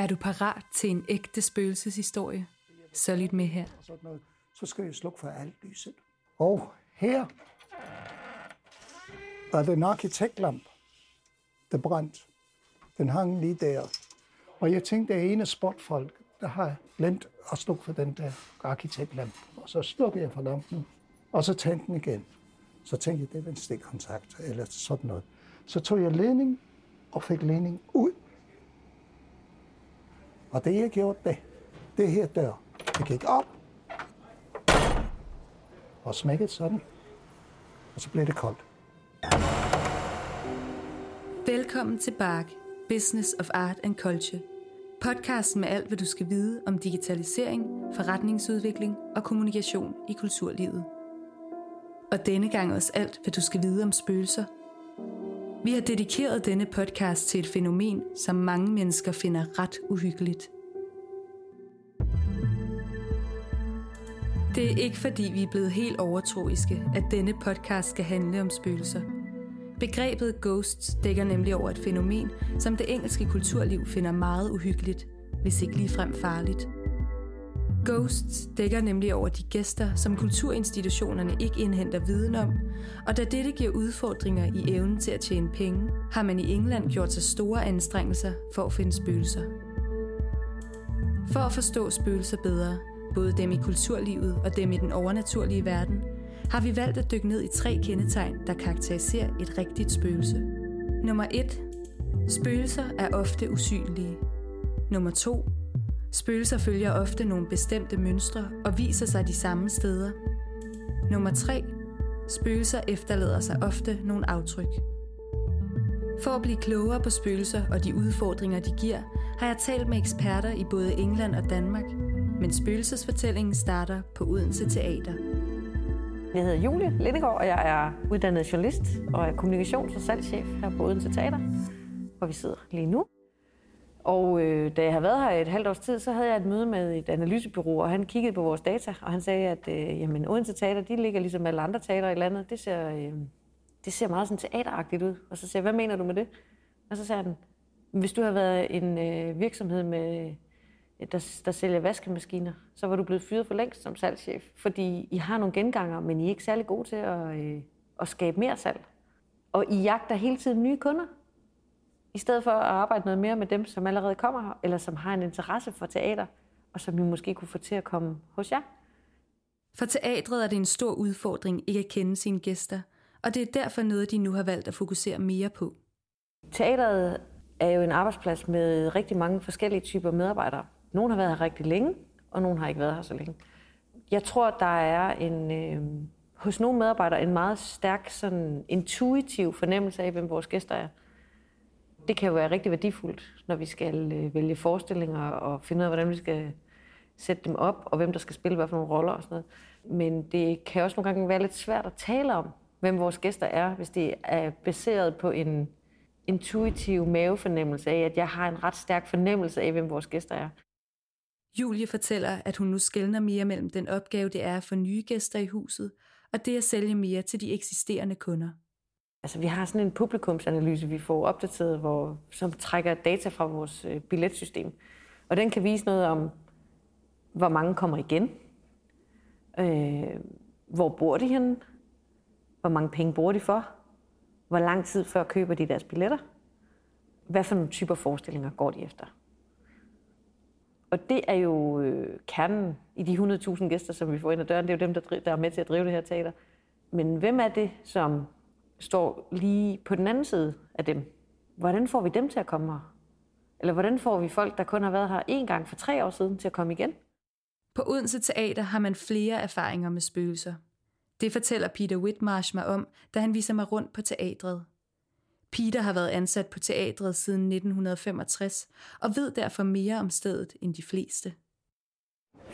Er du parat til en ægte spøgelseshistorie? Så lidt med her. sådan noget, så skal jeg slukke for alt lyset. Og her var det en arkitektlamp, der brændt. Den hang lige der. Og jeg tænkte, at ene spotfolk, der har glemt at slukke for den der arkitektlamp. Og så slukkede jeg for lampen, og så tændte den igen. Så tænkte jeg, det er en stikkontakt, eller sådan noget. Så tog jeg ledning, og fik ledning ud. Og det jeg gjorde, det, det her dør, det gik op, og smækkede sådan, og så blev det koldt. Velkommen til Bark, Business of Art and Culture. Podcasten med alt, hvad du skal vide om digitalisering, forretningsudvikling og kommunikation i kulturlivet. Og denne gang også alt, hvad du skal vide om spøgelser. Vi har dedikeret denne podcast til et fænomen, som mange mennesker finder ret uhyggeligt. Det er ikke fordi, vi er blevet helt overtroiske, at denne podcast skal handle om spøgelser. Begrebet ghosts dækker nemlig over et fænomen, som det engelske kulturliv finder meget uhyggeligt, hvis ikke ligefrem farligt. Ghosts dækker nemlig over de gæster, som kulturinstitutionerne ikke indhenter viden om, og da dette giver udfordringer i evnen til at tjene penge, har man i England gjort sig store anstrengelser for at finde spøgelser. For at forstå spøgelser bedre, både dem i kulturlivet og dem i den overnaturlige verden, har vi valgt at dykke ned i tre kendetegn, der karakteriserer et rigtigt spøgelse. Nummer 1. Spøgelser er ofte usynlige. Nummer 2. Spøgelser følger ofte nogle bestemte mønstre og viser sig de samme steder. Nummer 3. Spøgelser efterlader sig ofte nogle aftryk. For at blive klogere på spøgelser og de udfordringer, de giver, har jeg talt med eksperter i både England og Danmark, men spøgelsesfortællingen starter på Odense Teater. Jeg hedder Julie Lindegård, og jeg er uddannet journalist og er kommunikations- og salgschef her på Odense Teater, hvor vi sidder lige nu. Og øh, da jeg havde været her et halvt års tid, så havde jeg et møde med et analysebyrå, og han kiggede på vores data, og han sagde, at øh, jamen, Odense Teater, de ligger ligesom alle andre teater i landet. Det ser, øh, det ser meget sådan teateragtigt ud. Og så sagde jeg, hvad mener du med det? Og så sagde han, hvis du har været en øh, virksomhed med øh, der, der sælger vaskemaskiner, så var du blevet fyret for længst som salgschef, fordi I har nogle genganger, men I er ikke særlig gode til at, øh, at skabe mere salg. Og I jagter hele tiden nye kunder, i stedet for at arbejde noget mere med dem, som allerede kommer her, eller som har en interesse for teater, og som I måske kunne få til at komme hos jer. For teatret er det en stor udfordring ikke at kende sine gæster, og det er derfor noget, de nu har valgt at fokusere mere på. Teateret er jo en arbejdsplads med rigtig mange forskellige typer medarbejdere. Nogle har været her rigtig længe, og nogle har ikke været her så længe. Jeg tror, der er en, øh, hos nogle medarbejdere en meget stærk sådan intuitiv fornemmelse af, hvem vores gæster er. Det kan jo være rigtig værdifuldt, når vi skal øh, vælge forestillinger og finde ud af, hvordan vi skal sætte dem op, og hvem der skal spille hvad for nogle roller og sådan noget. Men det kan også nogle gange være lidt svært at tale om, hvem vores gæster er, hvis det er baseret på en intuitiv mavefornemmelse af, at jeg har en ret stærk fornemmelse af, hvem vores gæster er. Julie fortæller, at hun nu skældner mere mellem den opgave, det er for nye gæster i huset, og det at sælge mere til de eksisterende kunder. Altså, vi har sådan en publikumsanalyse, vi får opdateret, hvor, som trækker data fra vores øh, billetsystem. Og den kan vise noget om, hvor mange kommer igen, øh, hvor bor de henne, hvor mange penge bruger de for, hvor lang tid før køber de deres billetter, hvad for nogle typer forestillinger går de efter. Og det er jo øh, kernen i de 100.000 gæster, som vi får ind ad døren. Det er jo dem, der, der er med til at drive det her teater. Men hvem er det, som står lige på den anden side af dem? Hvordan får vi dem til at komme her? Eller hvordan får vi folk, der kun har været her en gang for tre år siden, til at komme igen? På Odense Teater har man flere erfaringer med spøgelser. Det fortæller Peter Whitmarsh mig om, da han viser mig rundt på teatret. Peter har været ansat på teatret siden 1965 og ved derfor mere om stedet end de fleste.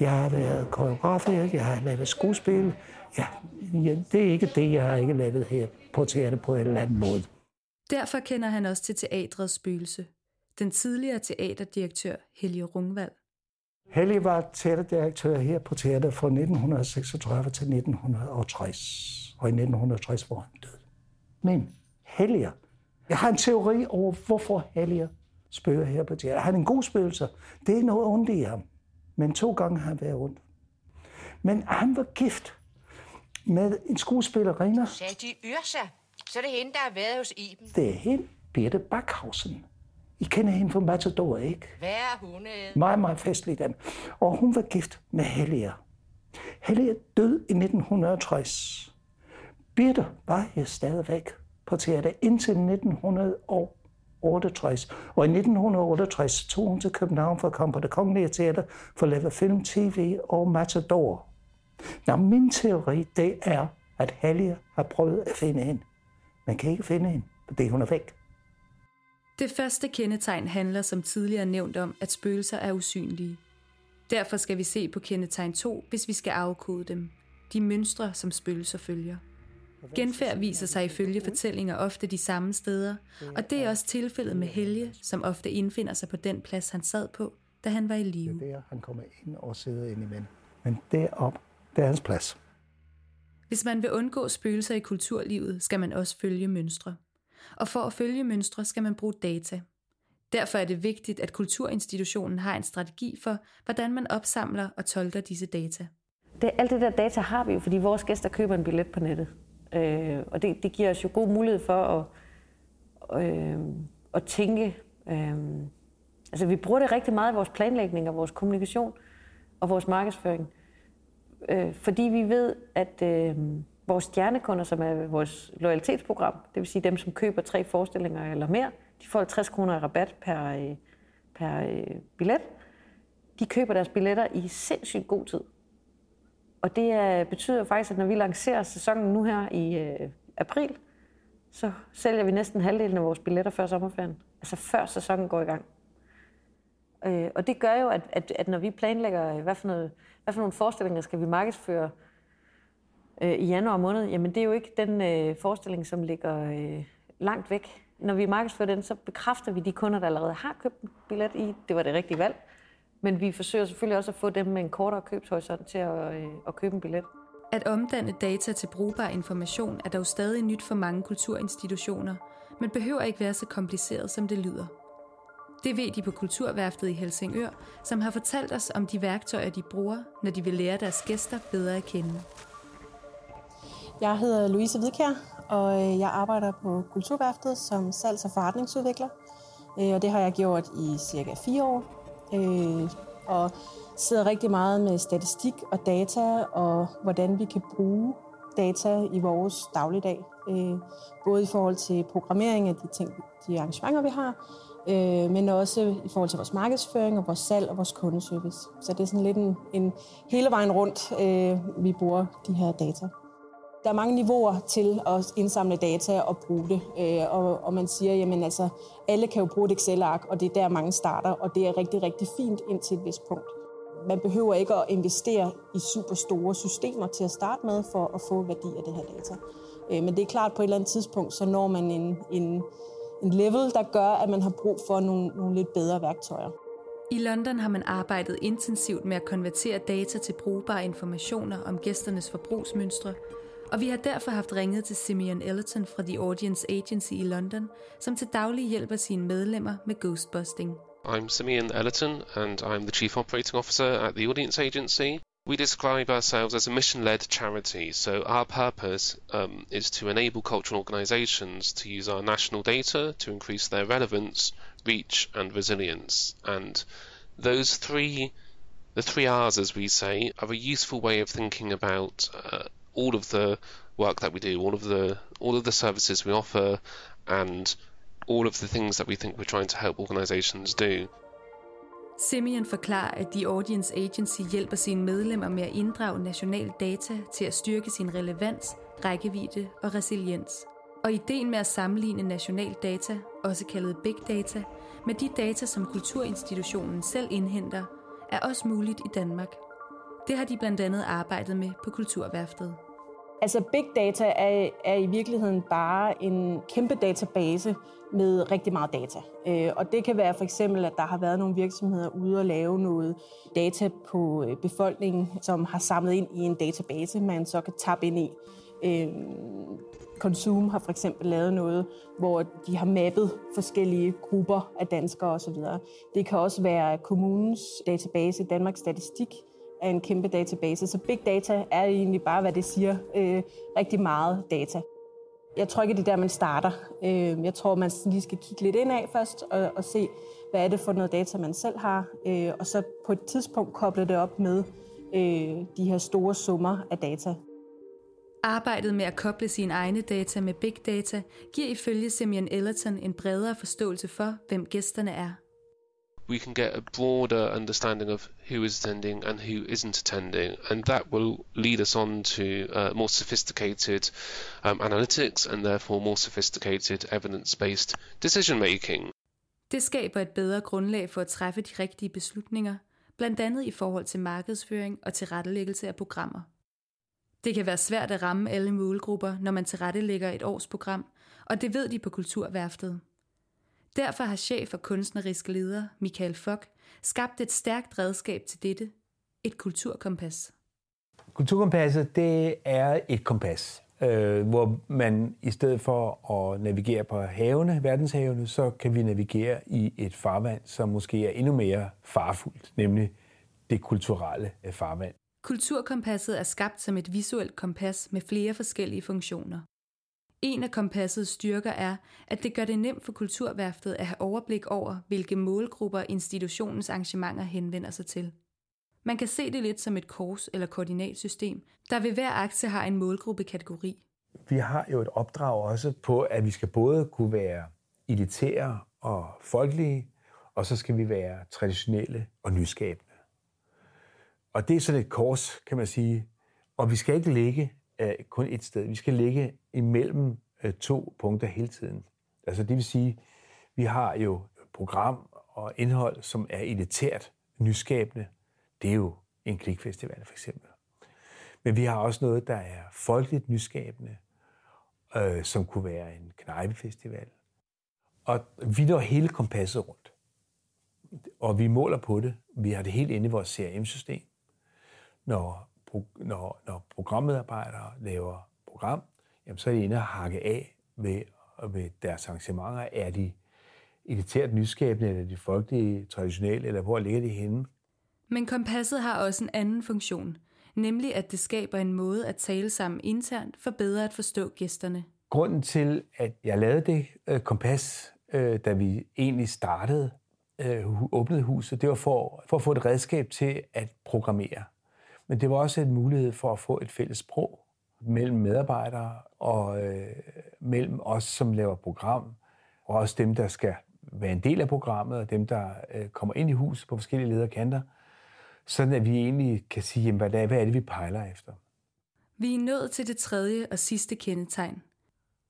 Jeg har været koreograf jeg har lavet skuespil. Ja, ja, det er ikke det, jeg har ikke lavet her på teater på en eller anden måde. Derfor kender han også til teatrets spøgelse. Den tidligere teaterdirektør Helge Rungvald. Helge var teaterdirektør her på teater fra 1936 til 1960. Og i 1960 var han død. Men Helge, jeg har en teori over, hvorfor Helge spøger her på teater. Han er en god spøgelser. Det er noget ondt i ham. Men to gange har han været ondt. Men han var gift med en skuespillerinde. Sagde de Yrsa? Så er det hende, der har været hos Iben. Det er hende, Birte Backhausen. I kender hende fra Matador, ikke? Hvad er hun? øh? Meget, meget festlig dem. Og hun var gift med Hellier. Hellier død i 1960. Birte var her stadigvæk på teater indtil 1968. Og i 1968 tog hun til København for at komme på det kongelige teater for at lave film, tv og Matador. Nå, min teori, det er, at Hellier har prøvet at finde hende. Man kan ikke finde hende, fordi hun er væk. Det første kendetegn handler som tidligere nævnt om, at spøgelser er usynlige. Derfor skal vi se på kendetegn 2, hvis vi skal afkode dem. De mønstre, som spøgelser følger. Genfærd viser sig ifølge fortællinger ofte de samme steder, og det er også tilfældet med Helge, som ofte indfinder sig på den plads, han sad på, da han var i Det live. er der, han kommer ind og sidder ind imellem. Men derop, der er hans plads. Hvis man vil undgå spøgelser i kulturlivet, skal man også følge mønstre. Og for at følge mønstre skal man bruge data. Derfor er det vigtigt, at kulturinstitutionen har en strategi for, hvordan man opsamler og tolker disse data. Det, alt det der data har vi jo, fordi vores gæster køber en billet på nettet. Øh, og det, det giver os jo god mulighed for at, øh, at tænke. Øh, altså vi bruger det rigtig meget i vores planlægning og vores kommunikation og vores markedsføring. Øh, fordi vi ved, at øh, vores stjernekunder, som er vores loyalitetsprogram, det vil sige dem, som køber tre forestillinger eller mere, de får 50 kroner i rabat per, øh, per øh, billet. De køber deres billetter i sindssygt god tid. Og det er, betyder faktisk, at når vi lancerer sæsonen nu her i øh, april, så sælger vi næsten halvdelen af vores billetter før sommerferien. Altså før sæsonen går i gang. Øh, og det gør jo, at, at, at når vi planlægger, øh, hvad for, noget, hvad for nogle forestillinger skal vi markedsføre øh, i januar måned, jamen det er jo ikke den øh, forestilling, som ligger øh, langt væk. Når vi markedsfører den, så bekræfter vi de kunder, der allerede har købt en billet i, det var det rigtige valg. Men vi forsøger selvfølgelig også at få dem med en kortere købshorisont til at, øh, at købe en billet. At omdanne data til brugbar information er dog stadig nyt for mange kulturinstitutioner, men behøver ikke være så kompliceret, som det lyder. Det ved de på Kulturværftet i Helsingør, som har fortalt os om de værktøjer, de bruger, når de vil lære deres gæster bedre at kende. Jeg hedder Louise Hvidkær, og øh, jeg arbejder på Kulturværftet som salgs- og forretningsudvikler. Øh, og det har jeg gjort i cirka fire år. Øh, og sidder rigtig meget med statistik og data, og hvordan vi kan bruge data i vores dagligdag. Både i forhold til programmering af de, ting, de arrangementer, vi har, øh, men også i forhold til vores markedsføring og vores salg og vores kundeservice. Så det er sådan lidt en, en hele vejen rundt, øh, vi bruger de her data. Der er mange niveauer til at indsamle data og bruge det. Øh, og, og man siger, jamen altså, alle kan jo bruge et Excel-ark, og det er der mange starter, og det er rigtig, rigtig fint indtil et vist punkt. Man behøver ikke at investere i super store systemer til at starte med for at få værdi af det her data. Øh, men det er klart, at på et eller andet tidspunkt, så når man en, en, en level, der gør, at man har brug for nogle, nogle lidt bedre værktøjer. I London har man arbejdet intensivt med at konvertere data til brugbare informationer om gæsternes forbrugsmønstre, og vi har derfor haft ringet til Simeon Ellerton fra The Audience Agency i London, som til daglig hjælper sine medlemmer med ghostbusting. I'm Simeon Ellerton, and I'm the Chief Operating Officer at the Audience Agency. We describe ourselves as a mission led charity, so our purpose um, is to enable cultural organisations to use our national data to increase their relevance, reach, and resilience. And those three, the three R's, as we say, are a useful way of thinking about uh, all of the work that we do, all of the all of the services we offer, and all of the things that we think we're trying to help organisations do. Simeon forklarer, at The Audience Agency hjælper sine medlemmer med at inddrage national data til at styrke sin relevans, rækkevidde og resiliens. Og ideen med at sammenligne national data, også kaldet big data, med de data, som kulturinstitutionen selv indhenter, er også muligt i Danmark. Det har de blandt andet arbejdet med på Kulturværftet. Altså big data er, er i virkeligheden bare en kæmpe database med rigtig meget data. Øh, og det kan være for eksempel, at der har været nogle virksomheder ude og lave noget data på øh, befolkningen, som har samlet ind i en database, man så kan tappe ind i. Øh, Konsum har for eksempel lavet noget, hvor de har mappet forskellige grupper af danskere osv. Det kan også være kommunens database, Danmarks Statistik, er en kæmpe database. Så big data er egentlig bare, hvad det siger, øh, rigtig meget data. Jeg tror ikke, det er der, man starter. Øh, jeg tror, man lige skal kigge lidt ind af først og, og se, hvad er det for noget data, man selv har, øh, og så på et tidspunkt koble det op med øh, de her store summer af data. Arbejdet med at koble sine egne data med big data giver ifølge Simeon Ellerton en bredere forståelse for, hvem gæsterne er we can get a broader understanding of who is attending and who isn't attending, and that will lead us on to uh, more sophisticated um, analytics and therefore more sophisticated evidence based decision making. Det skaber et bedre grundlag for at træffe de rigtige beslutninger, blandt andet i forhold til markedsføring og tilrettelæggelse af programmer. Det kan være svært at ramme alle målgrupper, når man tilrettelægger et års program, og det ved de på Kulturværftet. Derfor har chef og kunstnerisk leder Michael Fock skabt et stærkt redskab til dette, et kulturkompas. Kulturkompasset, det er et kompas, øh, hvor man i stedet for at navigere på havene, verdenshavene, så kan vi navigere i et farvand, som måske er endnu mere farfuldt, nemlig det kulturelle farvand. Kulturkompasset er skabt som et visuelt kompas med flere forskellige funktioner. En af kompassets styrker er, at det gør det nemt for Kulturværftet at have overblik over, hvilke målgrupper institutionens arrangementer henvender sig til. Man kan se det lidt som et kors- eller koordinatsystem, der ved hver akse har en målgruppekategori. Vi har jo et opdrag også på, at vi skal både kunne være elitære og folkelige, og så skal vi være traditionelle og nyskabende. Og det er sådan et kors, kan man sige. Og vi skal ikke ligge øh, kun et sted. Vi skal ligge imellem øh, to punkter hele tiden. Altså det vil sige, vi har jo program og indhold, som er elitært nyskabende. Det er jo en klikfestival for eksempel. Men vi har også noget, der er folkeligt nyskabende, øh, som kunne være en knejpefestival. Og vi når hele kompasset rundt. Og vi måler på det. Vi har det helt inde i vores CRM-system. Når, når, når programmedarbejdere laver program, jamen så er de inde og hakke af ved, ved deres arrangementer. Er de elitært nyskabende, eller er de folkelige, traditionelle, eller hvor ligger de henne? Men kompasset har også en anden funktion, nemlig at det skaber en måde at tale sammen internt for bedre at forstå gæsterne. Grunden til, at jeg lavede det øh, kompas, øh, da vi egentlig startede, øh, åbnede huset, det var for, for at få et redskab til at programmere. Men det var også en mulighed for at få et fælles sprog mellem medarbejdere og øh, mellem os, som laver program, og også dem, der skal være en del af programmet, og dem, der øh, kommer ind i huset på forskellige lederkanter, sådan at vi egentlig kan sige, jamen, hvad, er, hvad er det, vi pejler efter. Vi er nået til det tredje og sidste kendetegn.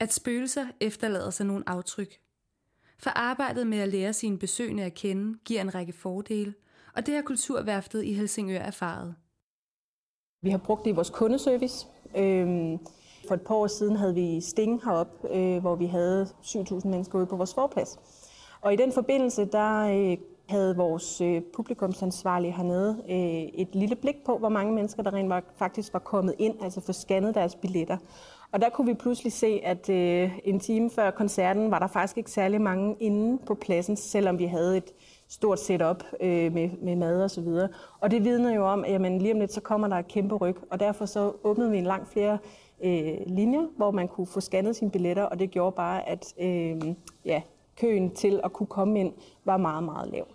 At spøgelser efterlader sig nogle aftryk. For arbejdet med at lære sine besøgende at kende giver en række fordele, og det har Kulturværftet i Helsingør erfaret. Vi har brugt det i vores kundeservice. Øhm, for et par år siden havde vi Sting heroppe, øh, hvor vi havde 7.000 mennesker ude på vores forplads. Og i den forbindelse, der øh, havde vores øh, publikumsansvarlige hernede øh, et lille blik på, hvor mange mennesker, der rent faktisk var kommet ind, altså få scannet deres billetter. Og der kunne vi pludselig se, at øh, en time før koncerten var der faktisk ikke særlig mange inde på pladsen, selvom vi havde et stort setup øh, med, med mad og så videre. Og det vidner jo om, at jamen, lige om lidt, så kommer der et kæmpe ryg. Og derfor så åbnede vi en langt flere øh, linjer, hvor man kunne få scannet sine billetter, og det gjorde bare, at øh, ja, køen til at kunne komme ind var meget, meget lav.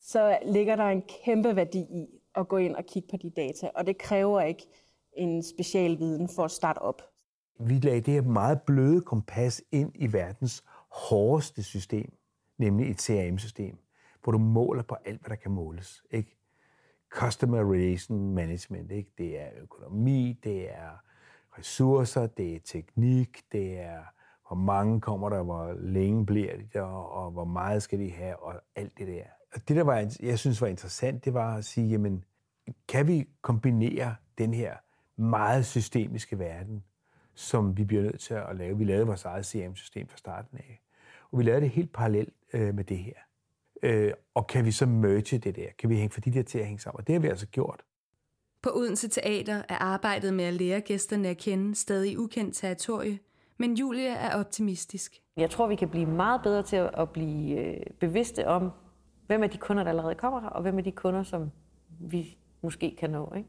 Så ligger der en kæmpe værdi i at gå ind og kigge på de data, og det kræver ikke en special viden for at starte op. Vi lagde det her meget bløde kompas ind i verdens hårdeste system, nemlig et CRM-system hvor du måler på alt, hvad der kan måles. Ikke? Customer Relation Management, ikke? det er økonomi, det er ressourcer, det er teknik, det er hvor mange kommer der, hvor længe bliver de der, og hvor meget skal de have, og alt det der. Og det, der var, jeg synes var interessant, det var at sige, jamen, kan vi kombinere den her meget systemiske verden, som vi bliver nødt til at lave. Vi lavede vores eget CRM-system fra starten af. Og vi lavede det helt parallelt øh, med det her. Øh, og kan vi så merge det der? Kan vi hænge for de der til at hænge sammen? Og det har vi altså gjort. På Odense Teater er arbejdet med at lære gæsterne at kende stadig ukendt territorie, men Julie er optimistisk. Jeg tror, vi kan blive meget bedre til at blive øh, bevidste om, hvem er de kunder, der allerede kommer her, og hvem er de kunder, som vi måske kan nå. Ikke?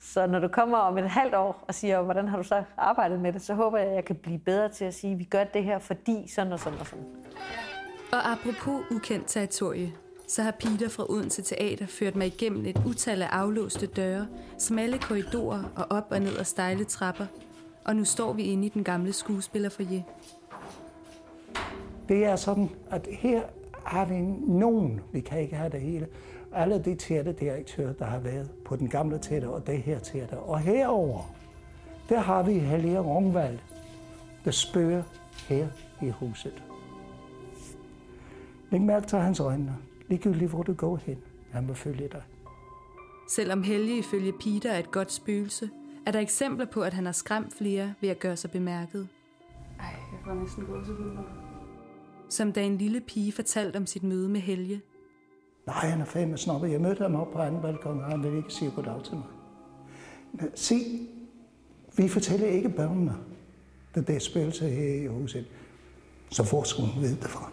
Så når du kommer om et halvt år og siger, hvordan har du så arbejdet med det, så håber jeg, at jeg kan blive bedre til at sige, at vi gør det her, fordi sådan og sådan og sådan. Og apropos ukendt territorie, så har Peter fra Odense Teater ført mig igennem et utal af aflåste døre, smalle korridorer og op og ned ad stejle trapper. Og nu står vi inde i den gamle skuespillerfoyer. Det er sådan, at her har vi nogen, vi kan ikke have det hele, alle de teaterdirektører, der har været på den gamle teater og det her teater. Og herover, der har vi Helge Rungvald, der spørger her i huset. Læg mærke til hans øjne. Ligegyldigt hvor du går hen, han vil følge dig. Selvom Helge ifølge Peter er et godt spøgelse, er der eksempler på, at han har skræmt flere ved at gøre sig bemærket. Ej, jeg får næsten gåsehud. Som da en lille pige fortalte om sit møde med Helge. Nej, han er fandme snobbet. Jeg mødte ham op på anden balkon, og han ville ikke sige goddag til mig. Men se, vi fortæller ikke børnene, at det er spøgelser her i huset. Så hvor skulle hun vide det fra?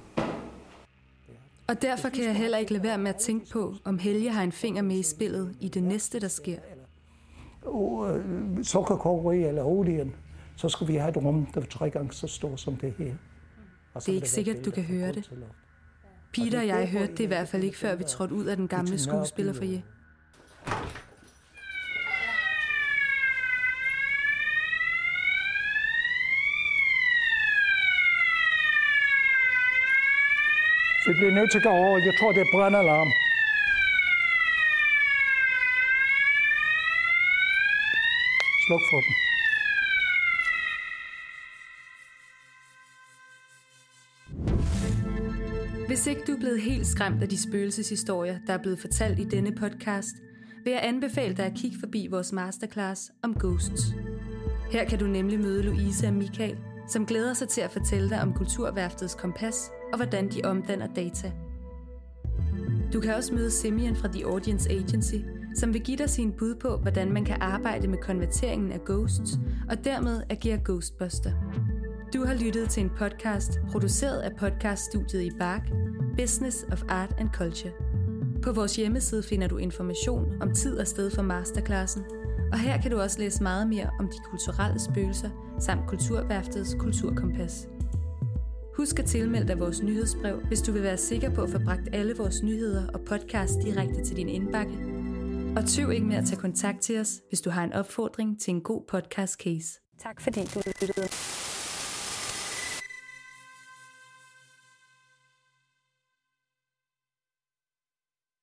Og derfor kan jeg heller ikke lade være med at tænke på, om Helge har en finger med i spillet i det næste, der sker. Og øh, sukkerkogeri eller olien, så skal vi have et rum, der er tre gange så stort som det her. Og Det er ikke sikkert, du kan høre det. Peter og jeg hørte det i hvert fald ikke, før vi trådte ud af den gamle skuespillerfoyer. Vi bliver nødt til at gå over. Jeg tror, det er brandalarm. Sluk for den. Hvis ikke du er blevet helt skræmt af de spøgelseshistorier, der er blevet fortalt i denne podcast, vil jeg anbefale dig at kigge forbi vores masterclass om ghosts. Her kan du nemlig møde Louise og Michael, som glæder sig til at fortælle dig om Kulturværftets kompas og hvordan de omdanner data. Du kan også møde Simeon fra The Audience Agency, som vil give dig sin bud på, hvordan man kan arbejde med konverteringen af ghosts og dermed agere ghostbuster. Du har lyttet til en podcast produceret af podcaststudiet i Bark, Business of Art and Culture. På vores hjemmeside finder du information om tid og sted for masterklassen, og her kan du også læse meget mere om de kulturelle spøgelser samt Kulturværftets kulturkompas. Husk at tilmelde dig vores nyhedsbrev, hvis du vil være sikker på at få bragt alle vores nyheder og podcast direkte til din indbakke. Og tøv ikke med at tage kontakt til os, hvis du har en opfordring til en god podcast case. Tak fordi du lyttede.